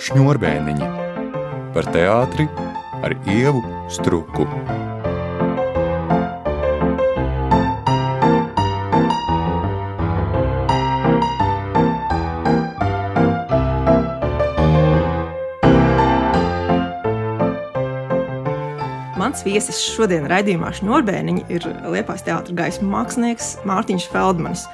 Šņurbēniņi par teātri ar ievu struku. Mans viesis šodien raidījumā Šņurbēniņa ir Liepais teātris gaismas mākslinieks Mārtiņš Feldmanis.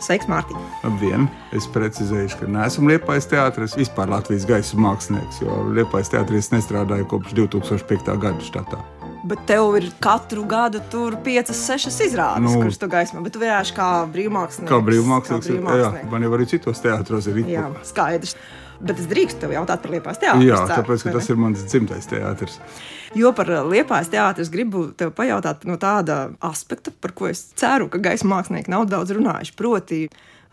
Sveiks, Mārtiņ! Labdien! Es precizēju, ka neesmu Liepais teātris, vispār Latvijas gaisa mākslinieks, jo Liepais teātris nestrādāju kopš 2005. gada štatā. Bet tev ir katru gadu tur 5, 6 izrādes, nu, kuras tu gaismo. Bet tu vienkārši kā brīvmākslinieks. Kā brīvmākslinieks, kā brīvmākslinieks. jā, man jau arī citos teātros ir rīkot. Jā, skaidrs. Bet es drīkstu tev jautāt par Liepais teātris. Jā, tāpēc, ka tas ir mans dzimtais teātris. Jo par Liepais teātris gribu tev pajautāt no tāda aspekta, par ko es ceru, ka gaisa mākslinieki nav daudz runājuši. Proti,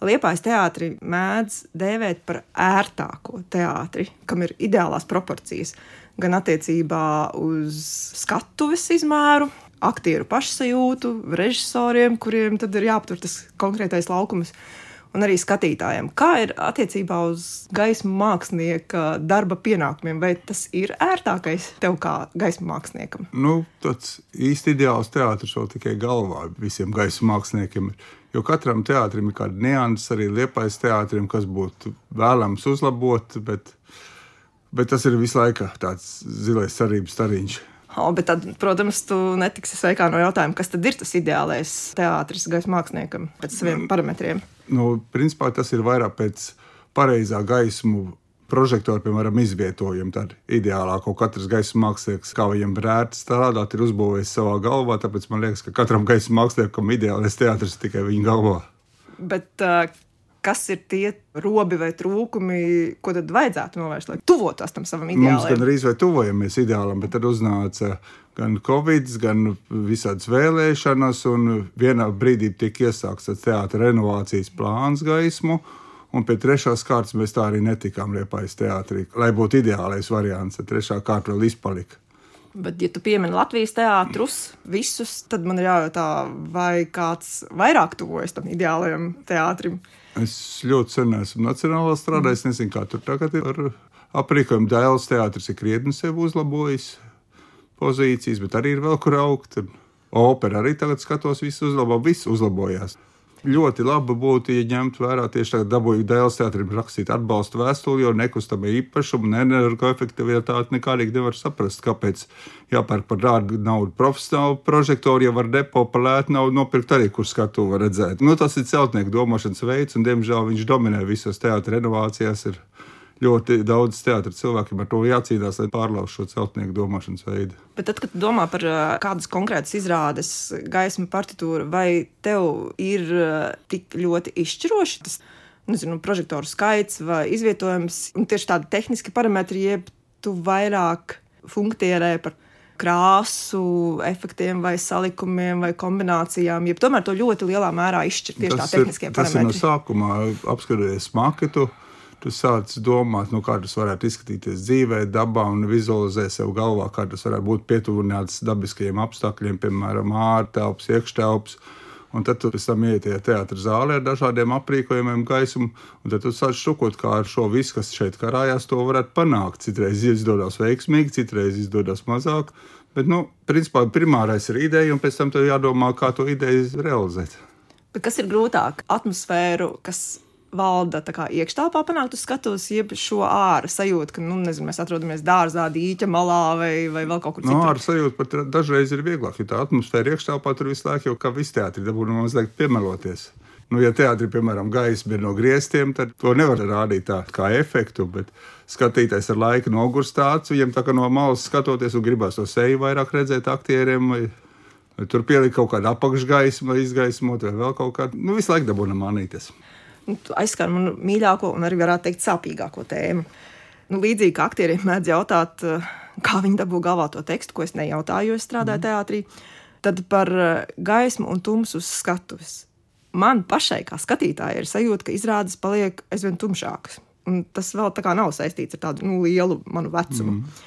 Liepais teātris mēdz dēvēt par ērtāko teātri, kam ir ideālās proporcijas gan attiecībā uz skatuves izmēru, aktieru pašsajūtu, režisoriem, kuriem tad ir jāaptur tas konkrētais laukums. Un arī skatītājiem, kā ir attiecībā uz gaismu mākslinieka darba pienākumiem, vai tas ir ērtākais tev kā gaismu māksliniekam? Nu, tāds īsti ideāls teātris vēl tikai galvā visiem gaismu māksliniekiem. Jo katram teātrim ir kāda nianses, arī liepais teātrim, kas būtu vēlams uzlabot, bet Bet tas ir visu laiku tāds zilais cerības stariņš. Oh, bet tad, protams, tu netiksi sveikā no jautājuma, kas tad ir tas ideālais teātris gaisa māksliniekam pēc saviem parametriem. Nu, principā tas ir vairāk pēc pareizā gaismu prožektoru, piemēram, izvietojumu. Tad ideālā kaut katrs gaisa mākslinieks, kā viņam vērts strādāt, ir uzbūvējis savā galvā. Tāpēc man liekas, ka katram gaisa māksliniekam ideālais teātris tikai viņa galvā. Bet, uh, kas ir tie robi vai trūkumi, ko tad vajadzētu novērst, lai tuvotos tam savam ideālam. Mums gan arī vai tuvojamies ideālam, bet tad uznāca gan Covid, gan visādas vēlēšanas, un vienā brīdī tika iesākts teātris renovācijas plāns gaismu. Un pie trešās kārtas mēs tā arī netikām Liepājas teātrī. Lai būtu ideālais variants, tad trešā kārta vēl izpalika. Bet, ja tu piemini Latvijas teātrus, visus, tad man ir jājautā, vai kāds vairāk tuvojas tam ideālajam teātrim. Es ļoti sen esmu nacionālā strādājis. Nezinu, kā tur tagad ir ar aprīkojumu. Dēls teātris ir krietni sev uzlabojis pozīcijas, bet arī ir vēl kur augt. Opera arī tagad skatos, viss uzlabo, viss uzlabojās ļoti labi būtu, ja ņemtu vērā tieši tādu dabūju dēls teātrim rakstīt atbalstu vēstuli, jo nekustamie īpašumi, ne energoefektivitāte nekādīgi nevar saprast, kāpēc jāpērk par dārgu naudu profesionālu prožektoru, ja var depo par lētu naudu nopirkt arī, kur skatu var redzēt. Nu, tas ir celtnieku domāšanas veids, un diemžēl viņš dominē visās teātris renovācijās. Ir ļoti daudz teātris cilvēkiem ar to jācīnās, lai pārlaužtu šo celtnieku domāšanas veidu. Bet tad, kad domā par kādas konkrētas izrādes, gaismu partitūru, vai tev ir tik ļoti izšķiroši tas nezinu, prožektoru skaits vai izvietojums, un tieši tādi tehniski parametri, jeb tu vairāk funkcionē par krāsu, efektiem, vai salikumiem, vai kombinācijām. Jeb tomēr to ļoti lielā mērā izšķir tieši tas tā tehniskie ir, parametri. Tas ir no sākuma apskatīties maketu tu sāc domāt, nu, kā tas varētu izskatīties dzīvē, dabā un vizualizē sev galvā, kā tas varētu būt pietuvināts dabiskajiem apstākļiem, piemēram, ārtelps, iekštelps. Un tad tu pēc tam ienāc teātris zālē ar dažādiem aprīkojumiem, gaisumu, un tad tu sāc šokot, kā ar šo visu, kas šeit karājās, to varētu panākt. Citreiz izdodas veiksmīgi, citreiz izdodas mazāk. Bet, nu, principā, primārais ir ideja, un pēc tam tev jādomā, kā to ideju realizēt. Bet kas ir grūtāk? Atmosfēru, kas valda iekštelpā panākt uz skatuves, jeb šo ārā sajūtu, ka nu, nezinu, mēs atrodamies dārzā, dīķa malā vai, vai vēl kaut kur citur. No, ārā sajūta pat dažreiz ir vieglāk, jo tā atmosfēra iekštelpā tur visu laiku jau kā viss teātris dabūna mazliet piemeloties. Nu, ja teātrī, piemēram, gaisa ir no griestiem, tad to nevar rādīt tā kā efektu. Bet skatītājs ar laiku nogurs tāds, viņam tā kā no malas skatoties, un gribās to seju vairāk redzēt aktieriem. Vai, tur pielikt kaut kādu apakšgaismu, izgaismot, vai vēl kaut kādu. Nu, visu laiku dabūna manīties nu, aizskar manu mīļāko un arī varētu teikt sāpīgāko tēmu. Nu, līdzīgi kā aktieriem mēdz jautāt, eh, kā viņi dabū galvā to tekstu, ko es nejautāju, jo es strādāju mm. teātrī, tad par eh, gaismu un tumsu uz skatuves. Man pašai, kā skatītājai, ir sajūta, ka izrādes paliek aizvien tumšākas. Un tas vēl tā kā nav saistīts ar tādu nu, lielu manu vecumu. Mm.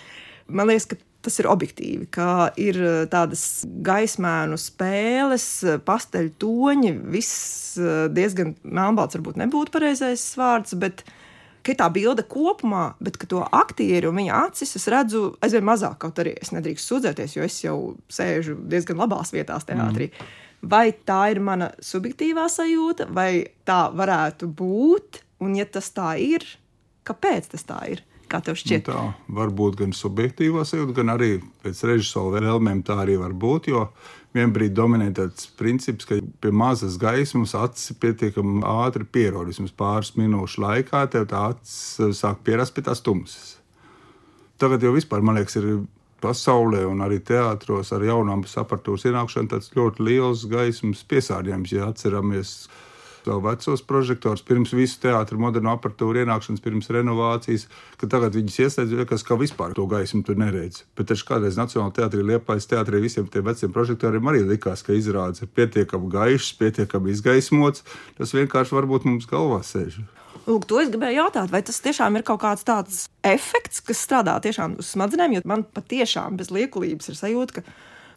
Man liekas, ka tas ir objektīvi, ka ir eh, tādas gaismēnu spēles, pasteļu toņi, viss eh, diezgan melnbalts, varbūt nebūtu pareizais vārds, bet ka tā bilde kopumā, bet to aktieru un viņa acis es redzu aizvien mazāk, kaut arī es nedrīkstu sūdzēties, jo es jau sēžu diezgan labās vietās teātrī. Mm. Vai tā ir mana subjektīvā sajūta, vai tā varētu būt, un ja tas tā ir, kāpēc tas tā ir? Kā tev šķiet? Nu tā var būt gan subjektīvā sajūta, gan arī pēc režisora vēlmēm tā arī var būt. Jo vienbrīd dominē tāds princips, ka pie mazas gaismas acis pietiekami ātri pierod. Vismaz pāris minūšu laikā tev tā acis sāk pierast pie tās tumsas. Tagad jau vispār, man liekas, ir pasaulē un arī teātros ar jaunām aparatūras ienākšanu tāds ļoti liels gaismas piesārņojums, ja atceramies vēl vecos prožektorus, pirms visu teātru modernu aparatūru ienākšanas, pirms renovācijas, ka tagad viņas iesaistās, ka vispār to gaismu tur neredz. Bet taču kādreiz Nacionālajā teātrī, Liepājas teātrī visiem tiem veciem prožektoriem arī likās, ka izrādes ir pietiekami gaišs, pietiekami izgaismots. Tas vienkārši varbūt mums galvā sēž. Lūk, to es gribēju jautāt, vai tas tiešām ir kaut kāds tāds efekts, kas strādā tiešām uz smadzenēm, jo man patiešām bez liekulības ir sajūta, ka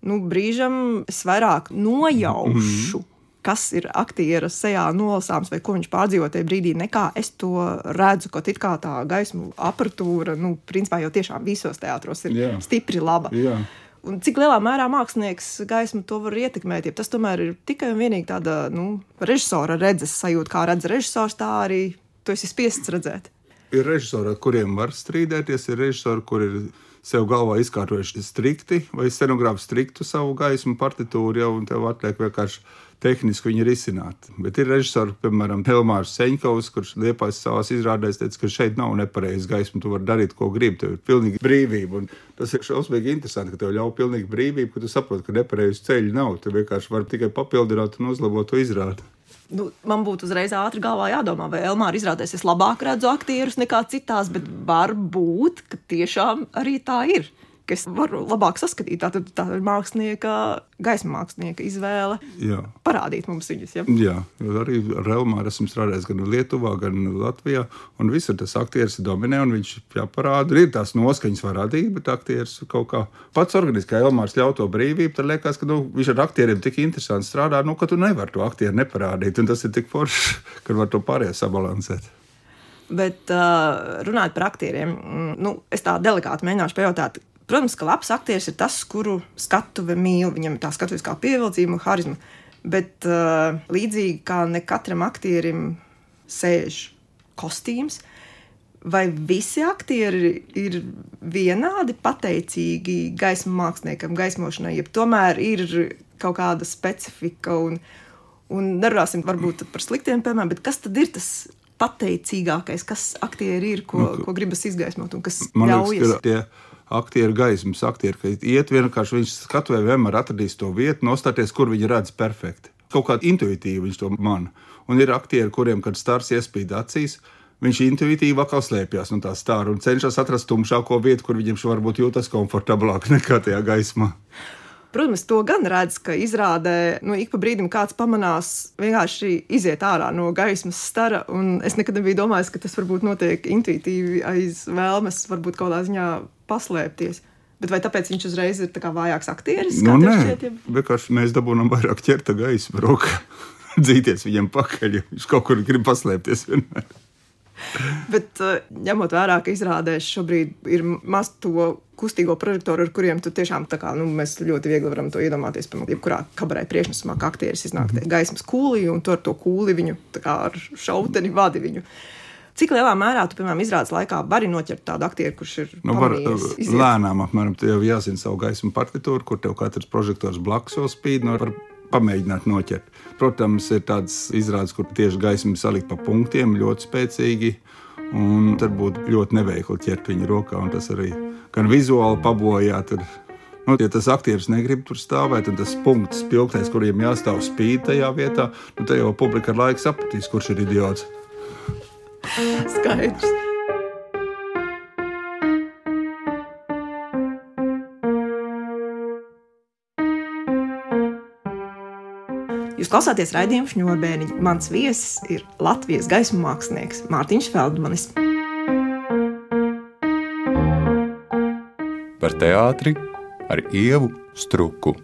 nu, brīžam es vairāk nojaušu. Mm kas ir aktiera sejā nolasāms vai ko viņš pārdzīvo tajā brīdī, nekā es to redzu, ka it kā tā gaismu aparatūra, nu, principā jau tiešām visos teātros ir Jā. stipri laba. Jā. Un cik lielā mērā mākslinieks gaismu to var ietekmēt? Ja tas tomēr ir tikai un vienīgi tāda nu, režisora redzes sajūta, kā redz režisors, tā arī tu esi spiests redzēt. Ir režisori, ar kuriem var strīdēties, ir režisori, kuriem ir sev galvā izkārtojuši strikti, vai scenogrāfi striktu savu gaismu partitūru, jau un tev atliek vienkārši tehniski viņu risināt. Bet ir režisori, piemēram, Helmārs Seņkovs, kurš liepais savā izrādēs teica, ka šeit nav nepareiza gaisma, tu vari darīt, ko gribi, tev ir pilnīga brīvība. Un tas ir šausmīgi interesanti, ka tev ļauj pilnīgi brīvību, ka tu saproti, ka nepareizu ceļu nav. Tu vienkārši vari tikai papildināt un uzlabot to izrādi. Nu, man būtu uzreiz ātri galvā jādomā, vai Elmāra izrādēs es labāk redzu aktierus nekā citās, bet varbūt, ka tiešām arī tā ir ka es varu labāk saskatīt. Tā, tā ir mākslinieka, gaismas mākslinieka izvēle jā. parādīt mums viņus. Ja? Jā, arī ar Elmāru esmu strādājis gan Lietuvā, gan Latvijā. Un visur tas aktieris dominē, un viņš jāparāda. Ir tās noskaņas var radīt, bet aktieris kaut kā pats organiski, kā Elmārs ļauj to brīvību, tad liekas, ka nu, viņš ar aktieriem tik interesanti strādā, nu, ka tu nevari to aktieru neparādīt. Un tas ir tik forši, ka var to pārējo sabalansēt. Bet uh, runājot par aktieriem, mm, nu, es tā delikāti mēģināšu pajautāt, Protams, ka labs aktieris ir tas, kuru skatuve mīl, viņam ir tā skatuves kā pievilcība un harizma. Bet uh, līdzīgi kā ne katram aktierim sēž kostīms, vai visi aktieri ir vienādi pateicīgi gaismu māksliniekam, gaismošanai, ja tomēr ir kaut kāda specifika. Un, un nerunāsim varbūt par sliktiem piemēriem, bet kas tad ir tas pateicīgākais, kas aktieri ir, ko, nu, ko gribas izgaismot un kas ļaujas? Liekas, aktieru gaismas, aktieru, ka iet vienkārši viņš skatuvē vienmēr atradīs to vietu, nostāties, kur viņi redz perfekti. Kaut kā intuitīvi viņš to man. Un ir aktieri, kuriem, kad stars iespīd acīs, viņš intuitīvi atkal slēpjas no tā stāra un cenšas atrast tumšāko vietu, kur viņam varbūt jūtas komfortablāk nekā tajā gaismā. Protams, to gan redz, ka izrādē nu, ik pa brīdim kāds pamanās vienkārši iziet ārā no gaismas stara. Es nekad nebiju domājis, ka tas varbūt notiek intuitīvi aiz vēlmes, varbūt kaut kādā ziņā paslēpties. Bet vai tāpēc viņš uzreiz ir vājāks aktieris? Nu, nē, šķiet, ja... vienkārši mēs dabūjām vairāk ķerta gaismu rokā. Dzīties viņam pakaļ, jo viņš kaut kur grib paslēpties vienmēr. Bet, uh, ņemot vērā, ka izrādēs šobrīd ir maz to kustīgo prožektoru, ar kuriem tu tiešām kā, nu, mēs ļoti viegli varam to iedomāties. Piemēram, jebkurā kabarē priekšnesumā, kā aktieris iznāk gaismas kūlī un tur ar to kūli viņu kā ar šauteni vadi viņu. Cik lielā mērā tu, piemēram, izrādes laikā vari noķert tādu aktieru, kurš ir nu, var, lēnām, apmēram, tev jāzina savu gaismu partitūru, kur tev katrs prožektors blakus jau spīd. No, var pamēģināt noķert. Protams, ir tādas izrādes, kur tieši gaisma salikt pa punktiem ļoti spēcīgi. Un tad būtu ļoti neveikli ķert viņu rokā, un tas arī gan vizuāli pabojā. Tad, nu, ja tas aktieris negrib tur stāvēt, tad tas punkts, spilgtais, kuriem jāstāv spīd tajā vietā, nu, tad jau publika ar laiku sapratīs, kurš ir idiots. Skaidrs. Jūs klausāties raidījumu šņurbēniņu. Mans viesis ir Latvijas gaismu mākslinieks Mārtiņš Feldmanis. Par teātri ar ievu struku.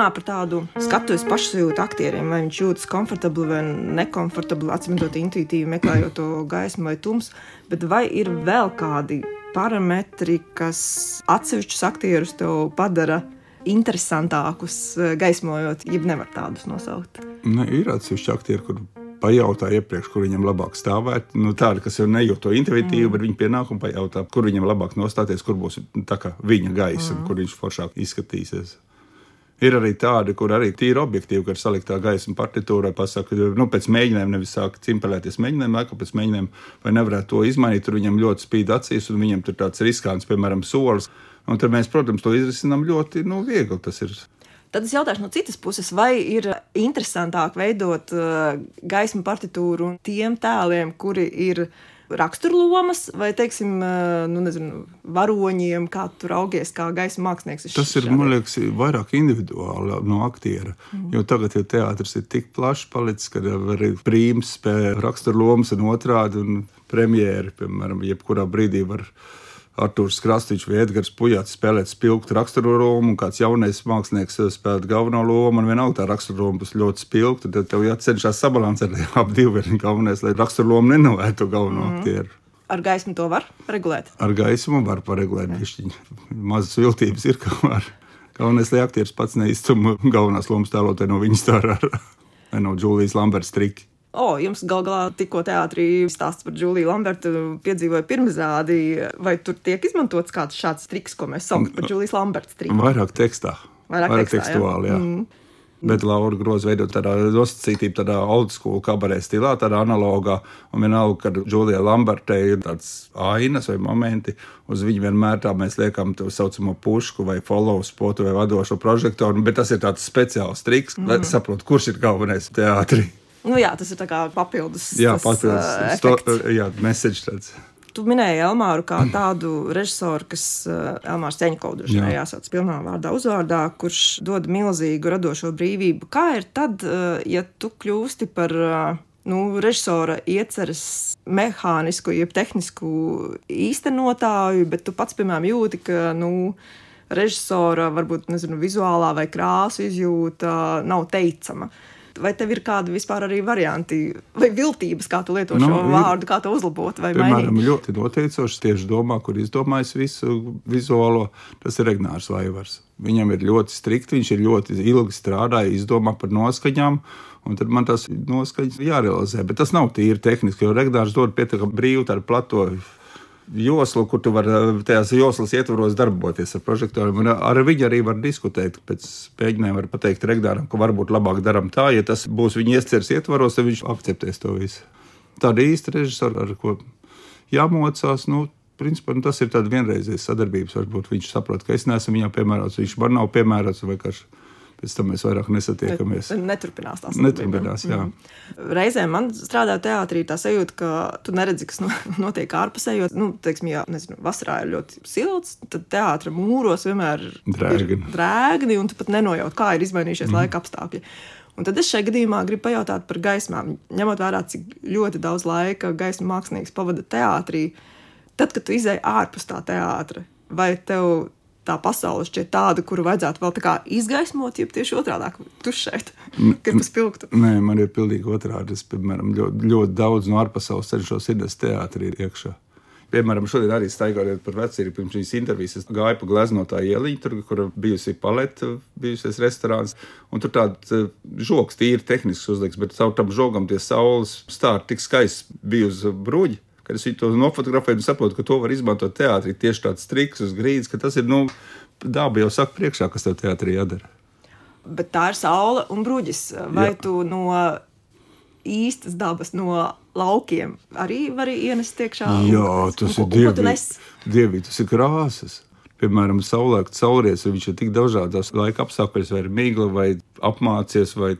Runā par tādu skatuves pašsajūtu aktieriem, vai viņš jūtas komfortabli vai nekomfortabli, atsimtot intuitīvi meklējot to gaismu vai tumsu. Bet vai ir vēl kādi parametri, kas atsevišķus aktierus tev padara interesantākus, gaismojot, ja nevar tādus nosaukt? Ne, ir atsevišķi aktieri, kur pajautā iepriekš, kur viņam labāk stāvēt. Nu, tādi, kas jau nejūt to intuitīvi, mm. bet viņi pienākumu pajautā, kur viņam labāk nostāties, kur būs viņa gaisa, mm. kur viņš foršāk izskatīsies. Ir arī tādi, kur arī tīri objektīvi, kad saliktā gaisma partitūrā pasaka, nu, pēc mēģinājuma nevis sāk cimpelēties mēģinājumā, ka pēc mēģinājuma vai nevarētu to izmainīt, tur viņam ļoti spīd acīs un viņam tur tāds riskants, piemēram, solis. Un tad mēs, protams, to izrisinām ļoti nu, viegli. Tas ir Tad es jautāšu no citas puses, vai ir interesantāk veidot uh, gaismu partitūru tiem tēliem, kuri ir raksturlomas, vai, teiksim, nu, nezinu, varoņiem, kā tu augies, kā gaisa mākslinieks. Tas ir, man liekas, vairāk individuāli no aktiera. Mm. Jo tagad jau teātris ir tik plašs palicis, ka arī prīms spēja raksturlomas un otrādi, un premjeri, piemēram, jebkurā brīdī var Arthurs Krastīčs vai Edgars Pujāts spēlēt spilgtu raksturo lomu, un kāds jaunais mākslinieks spēlēt galveno lomu, un vienalga tā rakstura loma būs ļoti spilgta, tad tev jācenšas sabalansēt ap diviem galvenais, lai rakstura loma nenovērtu galveno mm. aktieru. Ar gaismu to var regulēt? Ar gaismu var paregulēt. Mazas viltības ir, kā var. Galvenais, lai aktieris pats neiztum galvenās lomas tēlotāju no viņas tā ar, no Džūlijas Lamberts triki. O, jums gal galā tikko teātrī stāsts par Džuliju Lambertu piedzīvoja pirmizrādi. Vai tur tiek izmantots kāds šāds triks, ko mēs saucam par Džulijas Lambertas triku? Vairāk tekstā. Vairāk, Vairāk tekstā, tekstuāli, jā. jā. Mm. Bet Laura Groza veidot tādā nosacītību, tādā old school kabarē stilā, tādā analogā. Un vienalga, kad Julija Lambertē ir tāds ainas vai momenti, uz viņu vienmēr tā mēs liekam to saucamo pušku vai follow spotu vai vadošo prožektoru. Bet tas ir tāds speciāls triks, mm. lai saprotu, kurš ir galvenais teātrī. Nu, jā, tas ir papildus. Jā, papildus. Uh, sto, jā, message tāds. Tu minēji Elmāru kā tādu režisoru, kas uh, Elmārs Ceņkovs ir jāsauc pilnā vārdā, uzvārdā, kurš dod milzīgu radošo brīvību. Kā ir tad, uh, ja tu kļūsti par uh, nu, režisora ieceres mehānisku, jeb tehnisku īstenotāju, bet tu pats, piemēram, jūti, ka nu, režisora varbūt nezinu, vizuālā vai krāsu izjūta nav teicama. Uh, vai tev ir kādi vispār arī varianti vai viltības, kā tu lieto nu, šo ir, vārdu, kā to uzlabot vai piemēram, mainīt? ļoti noteicošs tieši domā, kur izdomājis visu vizuālo, tas ir Regnārs Vaivars. Viņam ir ļoti strikti, viņš ir ļoti ilgi strādājis, izdomā par noskaņām. Un tad man tas noskaņas jārealizē. Bet tas nav tīri tehniski, jo Regnārs dod pietiekami brīvu, tādu plato joslu, kur tu vari eh, tajās joslas ietvaros darboties ar prožektoriem. Ar viņu arī var diskutēt. Pēc mēģinājuma var pateikt Regdāram, ka varbūt labāk darām tā, ja tas būs viņa ieceres ietvaros, tad viņš akceptēs to visu. Tāda īsta režisora, ar ko jāmocās. Nu, Principā, nu, tas ir tāds vienreizējs sadarbības. Varbūt viņš saprot, ka es neesmu viņam piemērots, viņš man nav piemērots. Vienkārši Pēc tam mēs vairāk nesatiekamies. Neturpinās tās Neturpinās. Mm. Reizēm man strādājot teātrī, tā sajūta, ka tu neredzi, kas notiek ārpusē. Jo, nu, teiksim, jā, nezinu, vasarā ir ļoti silts, tad teātris mūros vienmēr drēgni. ir drēgni, un tu pat nenojaut, kā ir izmainījušies mm. laika apstākļi. Un tad es šajā gadījumā gribu pajautāt par gaismām. Ņemot vērā, cik ļoti daudz laika gaismas mākslinieks pavada teātrī, tad, kad tu izēji ārpus tā teātra, vai tev tā pasaule šķiet tāda, kuru vajadzētu vēl tā kā izgaismot, jeb tieši otrādi - tušēt, kad tas pilktu. Nē, man ir pilnīgi otrādi. Es, piemēram, ļoti, ļoti daudz no ārpasaules cenšos ienest teātrī iekšā. Piemēram, šodien arī staigājot par vecīru, pirms šīs intervijas, es gāju pa gleznotā ieliņu, tur, kur bijusi paleta, bijusies restorāns. Un tur tāds uh, žoks, tīri tehnisks uzliks, bet caur tam žogam tie saules stāri tik skaisti bija uz bruģi kad es to nofotografēju, saprotu, ka to var izmantot teātrī. Tieši tāds triks uz grīdas, ka tas ir nu, daba jau saka priekšā, kas tev teātrī jādara. Bet tā ir saule un bruģis. Vai Jā. tu no īstas dabas, no laukiem arī vari ienest iekšā? Jā, tas un, ir dievīgi. Dievīgi, tas ir krāsas. Piemēram, saulēkta saulries, viņš ir tik dažādos laika apstākļos, vai ir migla, vai apmācies, vai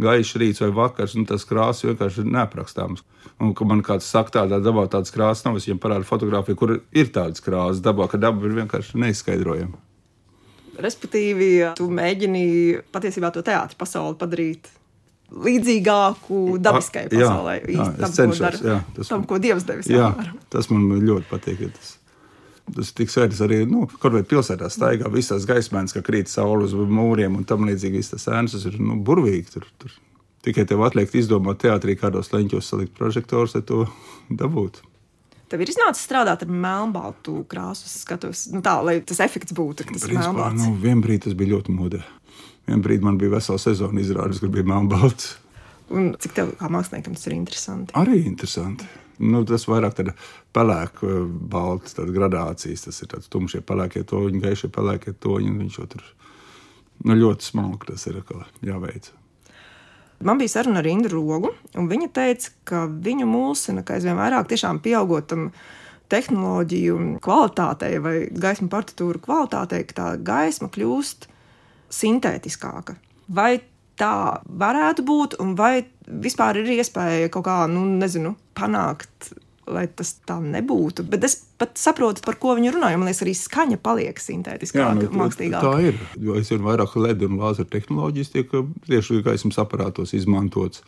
gaišs rīts vai vakars, un tas krāsas vienkārši ir neaprakstāms. Un, kad man kāds saka, tādā dabā tādas krāsas nav, es viņam parādu fotografiju, kur ir tādas krāsas dabā, ka daba ir vienkārši neizskaidrojama. Respektīvi, tu mēģini patiesībā to teātrus pasauli padarīt līdzīgāku dabiskajai Jā, pasaulē. jā, es tam, ko cenšos, dara- jā, tas tam, ko Dievs devis. Jā, apmēram. tas man ļoti patīk. ja Tas, tas ir tik svarīgs arī, nu, kaut vai pilsētā staigā visās gaismēs, ka krīt saule uz mūriem un tam līdzīgi. Viss tas ēnas ir nu, burvīgi. Tur, tur. Tikai tev atliek izdomāt teātrī, kādos leņķos salikt prožektorus, lai to dabūtu. Tev ir iznācis strādāt ar melnbaltu krāsu skatus, nu tā, lai tas efekts būtu, tas Principā, nu, vienbrīd tas bija ļoti modē. Vienbrīd man bija vesela sezona izrādes, kur bija melnbalts. Un cik tev kā māksliniekam tas ir interesanti? Arī interesanti. Nu, tas vairāk tāda pelēka, balta tāda gradācijas. Tas ir tāds tumšie pelēkie toņi, gaišie pelēkie toņi. Viņš jau tur nu, ļoti smalki tas ir jāveic. Man bija saruna ar Indu Rogu, un viņa teica, ka viņu mūsina, ka aizvien vairāk tiešām pieaugot tam tehnoloģiju kvalitātei vai gaismu partitūru kvalitātei, ka tā gaisma kļūst sintētiskāka. Vai tā varētu būt, un vai vispār ir iespēja kaut kā, nu, nezinu, panākt, lai tas tā nebūtu. Bet es pat saprotu, par ko viņi runā. Man liekas, arī skaņa paliek sintētiskāka, nu, mākslīgāka. tā ir. Jo es vien vairāk LED un lāzeru tehnoloģijas tiek uh, tieši gaismas aparātos izmantotas.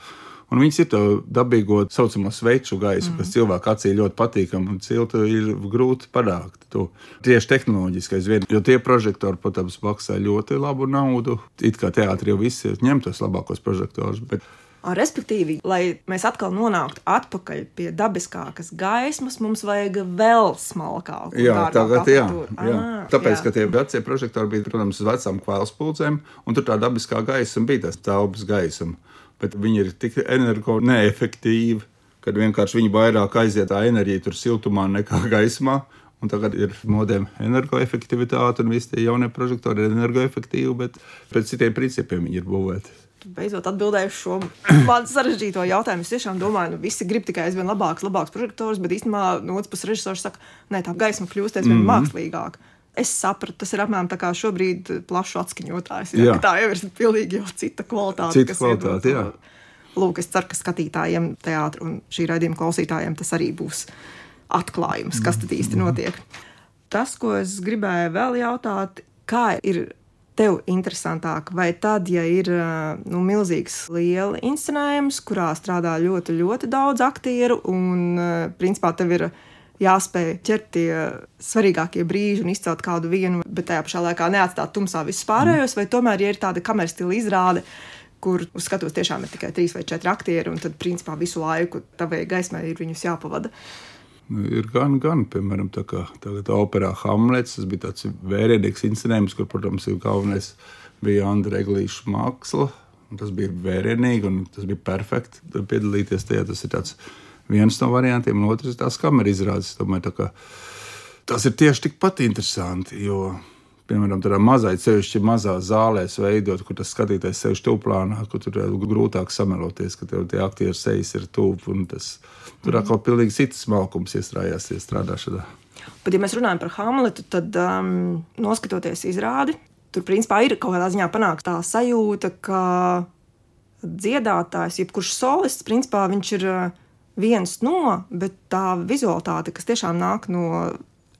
Un viņas ir dabīgo, tā saucamā sveču gaisa, mm. kas cilvēku acī ļoti patīkama un cilta ir grūti panākt. To. Tieši tehnoloģiski aizvien, jo tie prožektori, protams, maksā ļoti labu naudu. It kā teātrī jau visi ņem tos labākos prožektorus. Bet Respektīvi, lai mēs atkal nonāktu atpakaļ pie dabiskākas gaismas, mums vajag vēl smalkāku. Jā, tagad, jā, jā. Ā, Tāpēc, jā. ka tie vecie prožektori bija, protams, uz vecām kvēlspulcēm, un tur tā dabiskā gaisma bija tas telpas gaisma. Bet viņi ir tik energo neefektīvi, ka vienkārši viņi vairāk aiziet tā enerģija tur siltumā nekā gaismā. Un tagad ir modēm energoefektivitāte, un visi tie jaunie prožektori ir energoefektīvi, bet pēc citiem principiem viņi ir būvēti. Beidzot atbildēju šo man sarežģīto jautājumu. Es tiešām domāju, ka nu, visi grib tikai aizvien labākus, labākus projektorus, bet īstenībā no otras puses režisors saka, ka tā gaisma kļūst aizvien mm. -hmm. mākslīgāka. Es sapratu, tas ir apmēram tā kā šobrīd plašs atskaņotājs. Jā, Jā. tā jau ir pilnīgi jau cita kvalitāte. Cita kvalitāte, jā. to. Lūk, es ceru, ka skatītājiem, teātrim un šī raidījuma klausītājiem tas arī būs atklājums, kas tad īsti notiek. Tas, ko es gribēju vēl jautāt, kā ir tev interesantāk, vai tad, ja ir ā, nu, milzīgs, liels inscenējums, kurā strādā ļoti, ļoti daudz aktieru, un principā tev ir jāspēj ķert tie svarīgākie brīži un izcelt kādu vienu, bet tajā pašā laikā neatstāt tumsā visus pārējos, vai tomēr, ja ir tāda kameras stila izrāde, kur uz skatuves tiešām ir tikai trīs vai četri aktieri, un tad, principā, visu laiku tavai gaismai ir viņus jāpavada. Ir gan, gan, piemēram, tā kā tagad operā Hamlets. Tas bija tāds vērienīgs incidents, kur, protams, ir galvenais bija Andra Eglīša māksla. un Tas bija vērienīgi un tas bija perfekti. Piedalīties tajā tas ir tāds viens no variantiem, un otrs ir tās kameras izrādes. Es domāju, tā Tas ir tieši tikpat interesanti, jo, piemēram, tādā mazā, sevišķi mazā zālē veidot, kur tas skatītājs sev stūplānā, kur tur ir grūtāk sameloties, ka tev tie aktieru sejas ir tuvu, tur atkal pilnīgi cits smalkums iestrādājās strādāšanā. Bet, ja mēs runājam par Hamletu, tad um, noskatoties izrādi, tur principā ir kaut kādā ziņā panākta tā sajūta, ka dziedātājs, jebkurš solists, principā viņš ir uh, viens no, bet tā vizualitāte, kas tiešām nāk no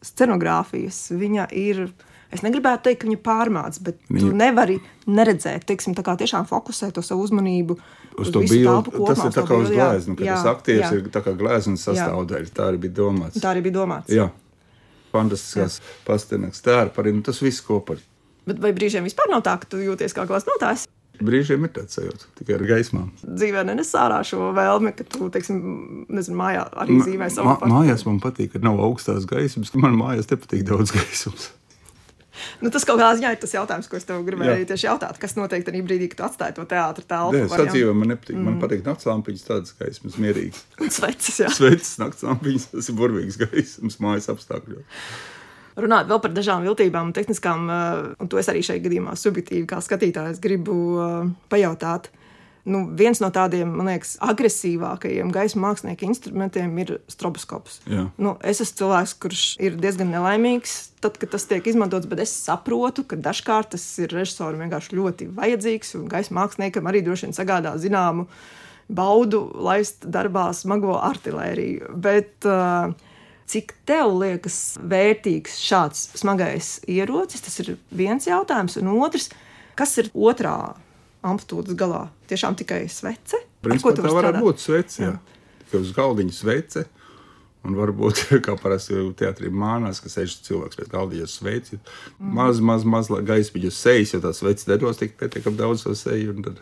scenogrāfijas, viņa ir. Es negribētu teikt, ka viņa pārmāca, bet viņa... tu nevari neredzēt, teiksim, tā kā tiešām fokusēt to savu uzmanību Uz to visu bildi, kopumā, tas ir uz tā to kā uz bildi, jā. glezna, ka Jā, tas aktieris jā. ir tā kā gleznas sastāvdaļa. Tā arī bija domāts. Tā arī bija domāts. Jā, fantastiskās pastenāks tērpa arī, nu, tas viss kopā. Bet vai brīžiem vispār nav tā, ka tu jūties kā glaznotājs? Brīžiem ir tāds sajūta, tikai ar gaismām. dzīvē nenes ārā šo vēlmi, ka tu, teiksim, nezinu, mājā arī zīmē savu Ma- Mājās man patīk, ka nav augstās gaismas, ka man mājās nepatīk daudz gaismas. Nu, tas kaut kādā ziņā ir tas jautājums, ko es tev gribēju Jā. tieši jautāt. Kas notiek tajā brīdī, kad tu atstāji to teātrus telpu? Vai jā? sadzīvē man nepatīk. Mm. Man patīk naktas lampiņas, tādas gaismas, mierīgas. Un sveces, jā. Sveicis naktas lampiņas, tas ir burvīgs gaismas mājas apstākļos. Runāt vēl par dažām viltībām un tehniskām, eh, un to es arī šajā gadījumā subjektīvi kā skatītājs gribu eh, pajautāt. Nu, viens no tādiem, man liekas, agresīvākajiem gaisa mākslinieka instrumentiem ir stroboskops. Jā. Nu, es esmu cilvēks, kurš ir diezgan nelaimīgs, tad, kad tas tiek izmantots, bet es saprotu, ka dažkārt tas ir režisoram vienkārši ļoti vajadzīgs, un gaisa māksliniekam arī droši vien sagādā zināmu baudu laist darbā smago artēriju. Bet uh, cik tev liekas vērtīgs šāds smagais ierocis, tas ir viens jautājums, un otrs, kas ir otrā amplitūdas galā? Tiešām tikai svece? Principā tā strādāt? būt svece. Jā. Tikai uz galdiņa svece. Un varbūt, kā parasti teātrī mānās, ka sēž cilvēks pie galdiņa sveci. Maz, maz, maz gaismiņu sejas, jo tās sveces nedos tik pietiekami daudz uz seju. Tad,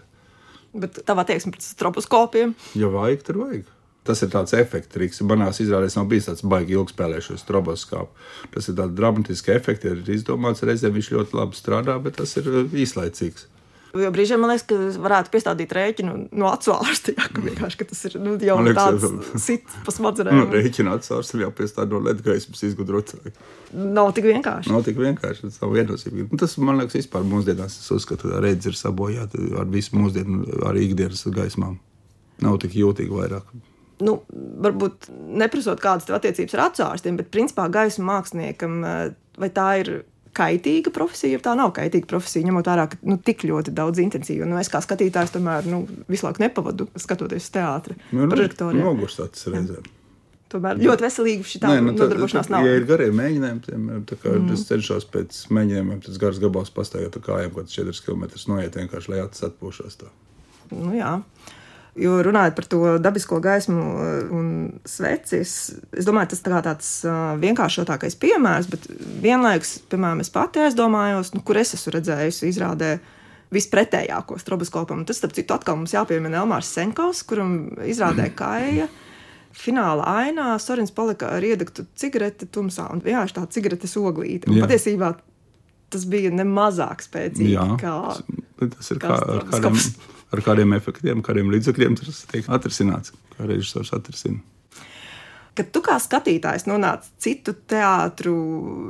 Bet tava attieksme pret stroboskopiem. ja vajag, tad vajag. Tas ir tāds efekts, Rīgas. Manās izrādēs nav bijis tāds baigi ilgspēlējušos stroboskāpu. Tas ir tāds dramatisks efekts, ir izdomāts reizēm, viņš ļoti labi strādā, bet tas ir uh, īslaicīgs. Jo brīžiem man liekas, ka varētu piestādīt rēķinu no acu ārsta. Jā, ka vienkārši ka tas ir nu, jau Man liekas, tāds sits pa Nu, smadzenēm. Rēķina atsaurs ir jāpiestāda no ledgaismas izgudrotāji. Nav tik vienkārši. Nav tik vienkārši. Tas nav viennozīmīgi. Nu, Tas man liekas, vispār mūsdienās. Es uzskatu, ka redzes ir sabojāta ar visu mūsdienu, arī ikdienas gaismām. Nav tik jūtīgi vairāk. Nu, varbūt neprasot kādas tev attiecības ar acu ārstiem, bet principā gaismu māksliniekam eh, vai tā ir. Kaitīga profesija, ja tā nav kaitīga profesija, ņemot vērā, ka nu, tik ļoti daudz intensīvu. Nu, es kā skatītājs tomēr nu, visu laiku nepavadu, skatoties uz teātri. Nu, Projektoriem. Nogurstots reizēm. Tomēr ļoti veselīgi šī tāda nu, nodarbošanās tā- nav. Ja ir garie mēģinājumi, piemēram, tā kā mm. es cenšos pēc mēģinājumiem, tas gars gabals pastāvēt ar kājām, kaut kāds 4 km noiet vienkārši, lai acis atpūšas. Tā. Nu, jā. Jo runājot par to dabisko gaismu uh, un sveci, es, es domāju, tas tā tāds uh, vienkāršotākais piemērs, bet vienlaikus, piemēram, es pati aizdomājos, nu, kur es esmu redzējusi izrādē vispretējāko stroboskopam. Tas, starp citu, atkal mums jāpiemina Elmārs Senkovs, kuram izrādē kāja. Fināla ainā Sorins palika ar iedegtu cigareti tumsā un vienkārši tā cigaretes oglīte. Patiesībā tas bija nemazāk spēcīgi Jā, kā tas ir kā kā, ar, stroboskops. Ar kādiem efektiem, kādiem līdzekļiem tas tiek atrisināts, kā režisors atrisina. Kad tu kā skatītājs nonāc citu teātru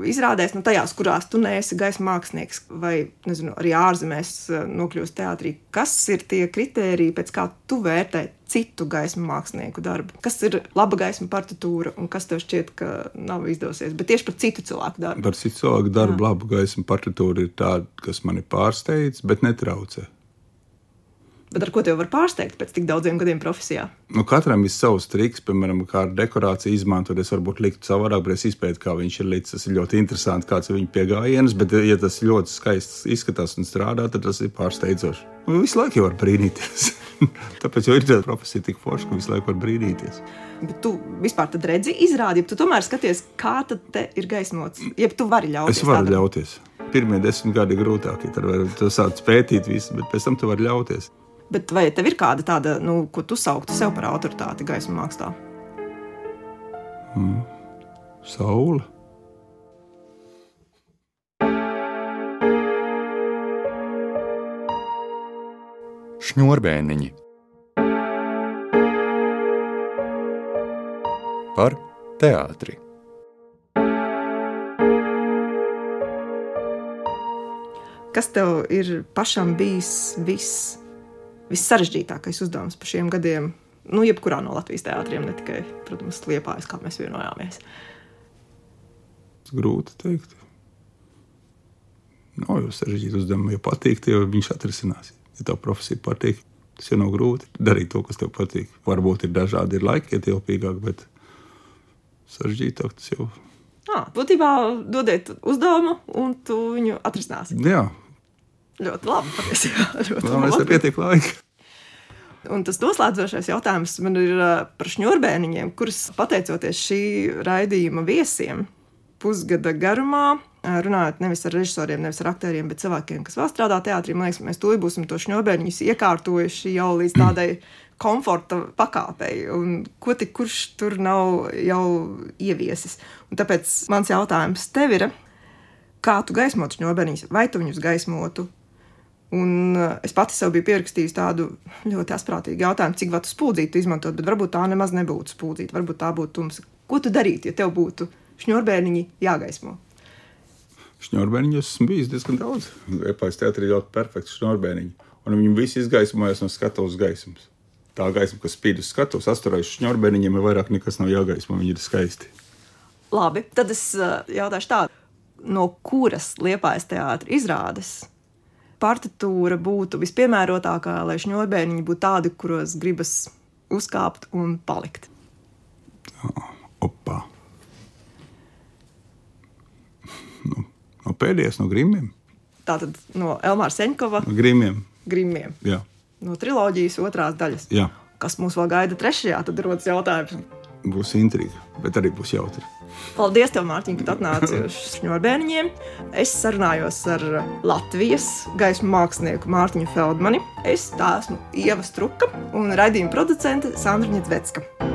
izrādēs, nu tajās, kurās tu neesi gaisa mākslinieks, vai nezinu, arī ārzemēs eh, nokļūst teātrī, kas ir tie kriteriji, pēc kā tu vērtē citu gaismu mākslinieku darbu? Kas ir laba gaisma partitūra un kas tev šķiet, ka nav izdosies? Bet tieši par citu cilvēku darbu. Par citu cilvēku darbu labu gaismu partitūra ir tāda, kas mani pārsteidz, bet netraucē. Bet ar ko tev var pārsteigt pēc tik daudziem gadiem profesijā? Nu, katram ir savs triks, piemēram, kā ar dekorāciju izmantot. Es varbūt liktu savādāk, bet es izpētu, kā viņš ir līdz. Tas ir ļoti interesanti, kāds ir viņa pieejams. Bet, ja tas ļoti skaisti izskatās un strādā, tad tas ir pārsteidzoši. Nu, visu laiku jau var brīnīties. Tāpēc jau ir tāda profesija tik forša, ka visu laiku var brīnīties. Bet tu vispār redzi, izrādi, ja tu tomēr skaties, kā te ir gaismots. Ja tu vari ļauties. Es varu tādam. ļauties. Pirmie desmit gadi ir grūtākie. Tad var sākt pētīt visu, bet pēc tam tu vari ļauties. Bet vai tev ir kāda tāda, nu, ko tu sauktu sev par autoritāti gaismu mākslā? Saula. Šņurbēniņi par teātri. Kas tev ir pašam bijis viss, vissarežģītākais uzdevums par šiem gadiem? Nu, jebkurā no Latvijas teātriem, ne tikai, protams, Liepājas, kā mēs vienojāmies. Grūti teikt. Nav jau sarežģīti uzdevumi. Ja patīk, tad viņš atrisinās. Ja tev profesija patīk, tas jau nav grūti darīt to, kas tev patīk. Varbūt ir dažādi ir laiki, ietilpīgāk, bet sarežģītāk tas jau. Ah, būtībā dodiet uzdevumu, un tu viņu atrisināsi. Jā, Ļoti labi. Patiesībā, ļoti man labi. nepietiek laika. Un tas noslēdzošais jautājums man ir ā, par šņurbēniņiem, kurus pateicoties šī raidījuma viesiem, pusgada garumā, ā, runājot nevis ar režisoriem, nevis ar aktieriem, bet cilvēkiem, kas vēl strādā teātrī, man liekas, mēs tūlīt būsim to šņurbēniņus iekārtojuši jau līdz tādai komforta pakāpei, un ko tik kurš tur nav jau ieviesis. Un tāpēc mans jautājums tev ir, kā tu gaismotu šņurbēniņus, vai tu viņus gaismotu? Un uh, es pati sev biju pierakstījusi tādu ļoti asprātīgu jautājumu, cik vatu spūdzītu izmantot, bet varbūt tā nemaz nebūtu spūdzīta. Varbūt tā būtu tumsa. Ko tu darītu, ja tev būtu šņurbēniņi jāgaismo? Šņurbēniņus esmu bijis diezgan daudz. Epais teātrī ļoti perfekts šņurbēniņi. Un viņi visi izgaismojas no skatuves gaismas. Tā gaisma, kas spīd uz skatuves, asturējuši šņurbēniņiem, ir vairāk nekas nav jāgaismo. Viņi ir skaisti. Labi, tad es uh, jautāšu tādu, no kuras liepājas teātris izrādes partitūra būtu vispiemērotākā, lai šņurbēniņi būtu tādi, kuros gribas uzkāpt un palikt. Opa. Nu, no pēdējais no grimiem. Tātad no Elmāra Seņkova No grimiem. grimiem. Jā, No triloģijas otrās daļas. jā. Kas mūs vēl gaida trešajā, tad rodas jautājums. Būs intriga, bet arī būs jautri. Paldies, tev, Mārtiņ, ka atnāci uz šņurbēniņiem. Es sarunājos ar Latvijas gaismu mākslinieku Mārtiņu Feldmani. Es tā esmu Ieva Struka un raidījuma producente Sandra Ņetsvecka.